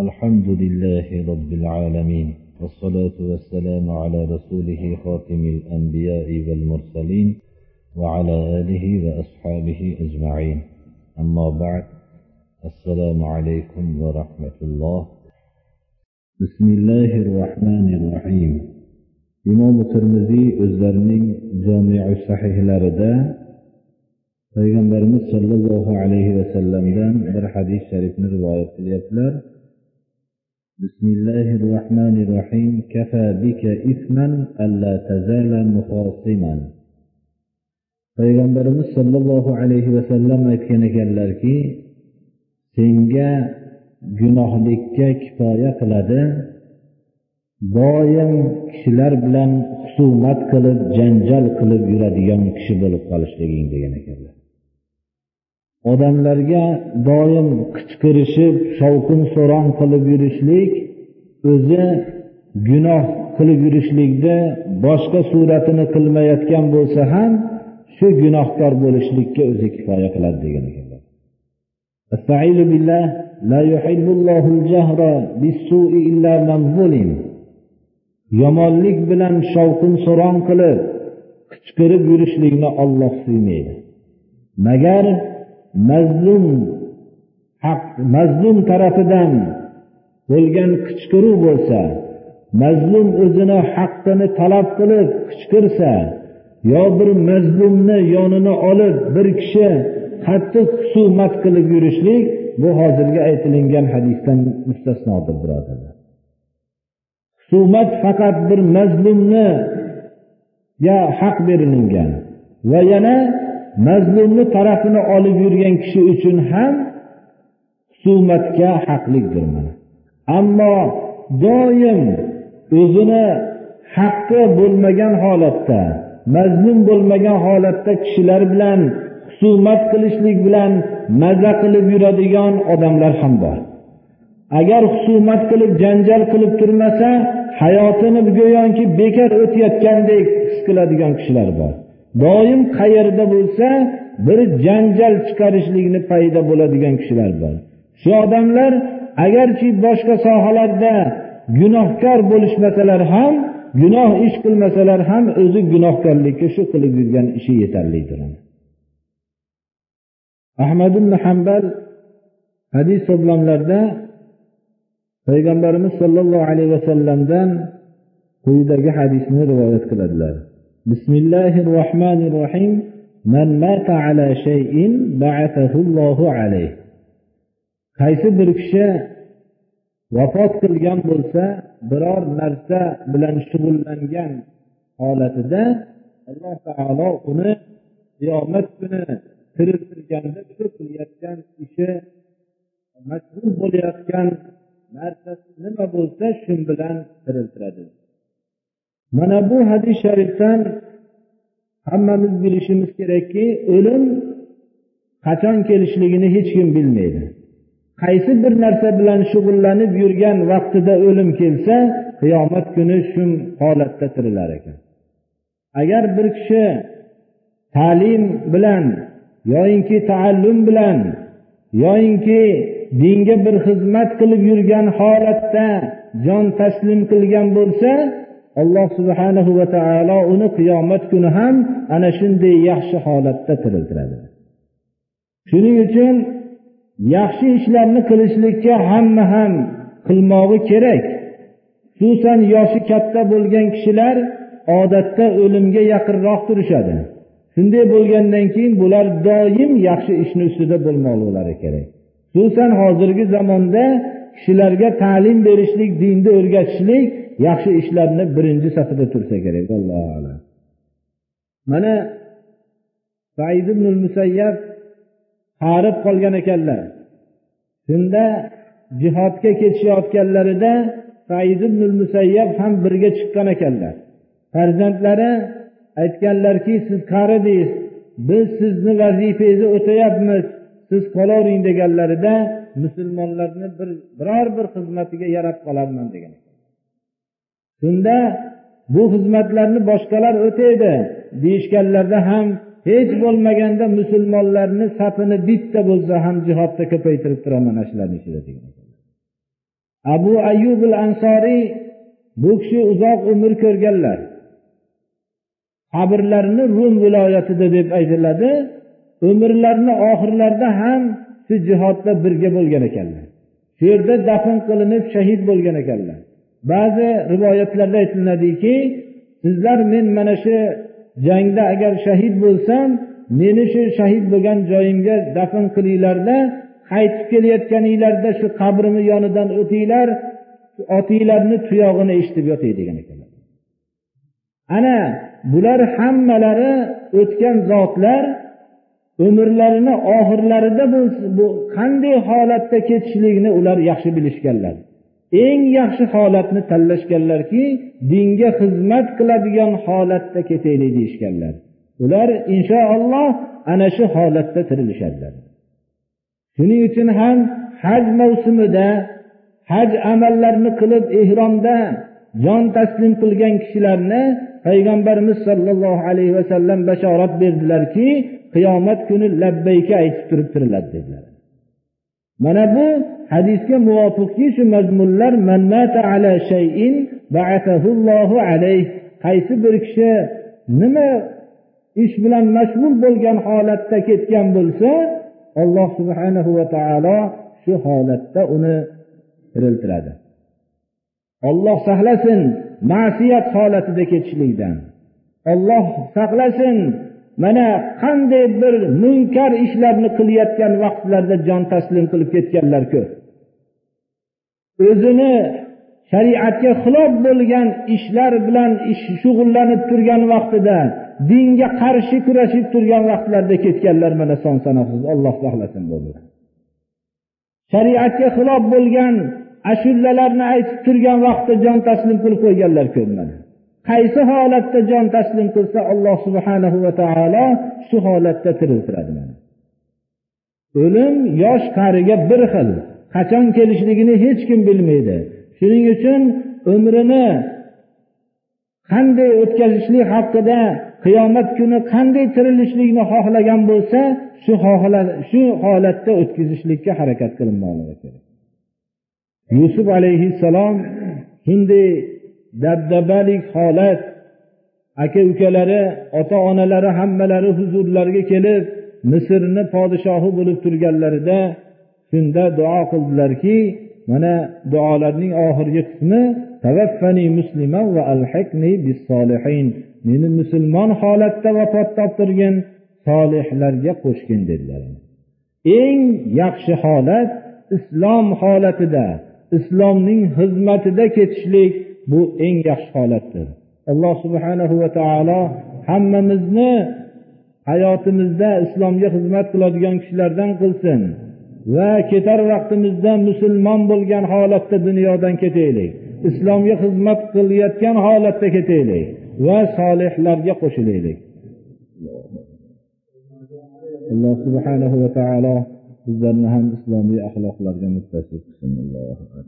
الحمد لله رب العالمين والصلاة والسلام على رسوله خاتم الأنبياء والمرسلين وعلى آله وأصحابه أجمعين. أما بعد السلام عليكم ورحمة الله. بسم الله الرحمن الرحيم. imom termiziy o'zlarining jomiu sahihlarida payg'ambarimiz sollallohu alayhi vasallamdan bir hadis sharifni rivoyat qilyaptilar بسم الله الرحمن الرحيم كفى بك إثما ألا تزال مخاصما payg'ambarimiz sollallohu alayhi vasallam aytgan ekanlarki senga gunohlikka kifoya qiladi doim kishilar bilan husumat qilib janjal qilib yuradigan kishi bo'lib qolishliging degan ekanlar Odamlarga doim qichqirishib shovqin so'ron qilib yurishlik o'zi gunoh qilib yurishlikda boshqa suratini qilmayotgan bo'lsa ham shu gunohkor bo'lishlikka o'zi kifoya qiladi degan ekanlar. Yomonlik bilan shovqin so'ron qilib qichqirib yurishlikni olloh suymaydi magar mazlum haq mazlum tarafidan bo'lgan qichqiruv bo'lsa mazlum o'zini haqqini talab qilib qichqirsa yo bir mazlumni yonini olib bir kishi qattiq husumat qilib yurishlik bu hozirgi aytilingan hadisdan mustasnodir birodarlar. Husumat faqat bir mazlumni ya haq berilingan va yana mazlumni tarafini olib yurgan kishi uchun ham husumatga haqlidir mana. Ammo doim o'zini haqqi bo'lmagan holatda mazlum bo'lmagan holatda kishilar bilan husumat qilishlik bilan maza qilib yuradigan odamlar ham bor. Agar husumat qilib janjal qilib turmasa hayotini go'yoki bekor o'tayotgandek his qiladigan kishilar bor. Doim qayerda bo'lsa bir janjal chiqarishlikni paydo bo'ladigan kishilar bor. Shu odamlar agarchi boshqa sohalarda gunohkor bo'lishmasalar ham gunoh ish qilmasalar ham o'zi gunohkorlikka shu qilib yurgan ishi yetarlidir. Ahmad ibn hambal hadis to'plamlarida payg'ambarimiz sollallohu alayhi vasallamdan quyidagi hadisni rivoyat qiladilar. بسم الله الرحمن الرحيم من مات على شيء بعثه الله عليه qaysi bir kishi vafot qilgan bo'lsa biror narsa bilan shug'ullangan holatida alloh taolo uni qiyomat kuni tiriltirganda shu qilayotgan ishi mashg'ul bo'layotgan narsasi nima bo'lsa shu bilan tiriltiradi Mana bu hadis sharifdan hammamiz bilishimiz kerakki o'lim qachon kelishligini hech kim bilmaydi. Qaysi bir narsa bilan shug'ullanib yurgan vaqtida o'lim kelsa qiyomat kuni shu holatda tirilar ekan. Agar bir kishi ta'lim bilan yoyinki taallum bilan yoyinki dinga bir xizmat qilib yurgan holatda jon taslim qilgan bo'lsa alloh subhanahu va taolo uni qiyomat kuni ham ana shunday yaxshi holatda tiriltiradi. Shuning uchun yaxshi ishlarni qilishlikka hamma ham qilmog'i kerak. Xususan yoshi katta bo'lgan kishilar odatda o'limga yaqinroq turishadi. Shunday bo'lgandan keyin bular doim yaxshi ishni ustida bo'lmoqlari kerak. Xususan hozirgi zamonda kishilarga ta'lim berishlik dinni o'rgatishlik yaxshi ishlarni birinchi safida tursa kerak allohu alam. Mana said ibn musayyab qarib qolgan ekanlar. Shunda jihodga ketishayotganlarida said ibn musayyab ham birga chiqqan ekanlar. Farzandlari aytganlarki siz qaridingiz biz sizni vazifangizni o'tayapmiz siz qolavering deganlarida musulmonlarni bir biror bir xizmatiga yarab qolarman degan shunda bu xizmatlarni boshqalar o'taydi deyishganlarida ham hech bo'lmaganda musulmonlarni safini bitta bo'lsa ham jihodda ko'paytirib turaman ana shularni ichida degan abu ayyubil ansoriy bu kishi uzoq umr ko'rganlar. Qabrlarini rum viloyatida deb aytiladi umrlarini oxirlarida ham shu jihodda birga bo'lgan ekanlar. Shu yerda dafn qilinib shahid bo'lgan ekanlar. Ba'zi rivoyatlarda aytiladiki sizlar men mana shu jangda agar shahid bo'lsam meni shu shahid bo'lgan joyimga dafn qilinglarda qaytib kelayotganinglarda shu qabrimni yonidan o'tinglar otinglarni tuyog'ini eshitib yoting degan ekanlar. Ana bular hammalari o'tgan zotlar umrlarini oxirlarida bu qanday holatda ketishligini ular yaxshi bilishganlar. Eng yaxshi holatni tanlashganlarki dinga xizmat qiladigan holatda ketaylik deyishganlar. Ular inshaalloh ana shu holatda tirilishadilar. Shuning uchun ham haj mavsumida haj amallarini qilib ehromda jon taslim qilgan kishilarni payg'ambarimiz sollallohu alayhi vasallam bashorat berdilarki qiyomat kuni labbayka aytib turib tiriladi dedilar. Mana bu hadisga muvofiqki shu mazmunlar qaysi bir kishi nima ish bilan mashg'ul bo'lgan holatda ketgan bo'lsa alloh subhanahu va taolo shu holatda uni tiriltiradi olloh saqlasin ma'siyat holatida ketishlikdan. Olloh saqlasin mana qanday bir munkar ishlarni qilayotgan vaqtlarda jon taslim qilib ketganlar ko'p. O'zini shariatga xilof bo'lgan ishlar bilan ish shug'ullanib turgan vaqtida dinga qarshi kurashib turgan vaqtlarda ketganlar mana son sanoqsiz. Olloh saqlasin shariatga xilof bo'lgan ashullalarni aytib turgan vaqtda jon taslim qilib qo'yganlar ko'p mana. Qaysi holatda jon taslim qilsa alloh subhanahu va taolo shu holatda tiriltiradi o'lim yosh qariga bir xil qachon kelishligini hech kim bilmaydi. Shuning uchun umrini qanday o'tkazishlik haqida qiyomat kuni qanday tirilishlikni xohlagan bo'lsa shu shu holatda o'tkazishlikka harakat qilinmoqligi kerak. Yusuf alayhissalom shunday dabdabalik holat. Aka ukalari ota onalari hammalari huzurlariga kelib misrni podshohi bo'lib turganlarida shunda duo qildilarki mana duolarning oxirgi qismi tavaffani musliman va alhaqni bis solihin meni musulmon holatda vafot toptirgin solihlarga qo'shgin dedilar. Eng yaxshi holat islom holatida islomning xizmatida ketishlik bu eng yaxshi holatdir. Alloh subhanahu va taolo hammamizni hayotimizda islomga xizmat qiladigan kishilardan qilsin va ketar vaqtimizda musulmon bo'lgan holatda dunyodan ketaylik islomga xizmat qilayotgan holatda ketaylik va solihlarga qo'shilaylik. Alloh subhanahu va taolo bizlarni ham islomiy axloqlarga muttasib qilsin.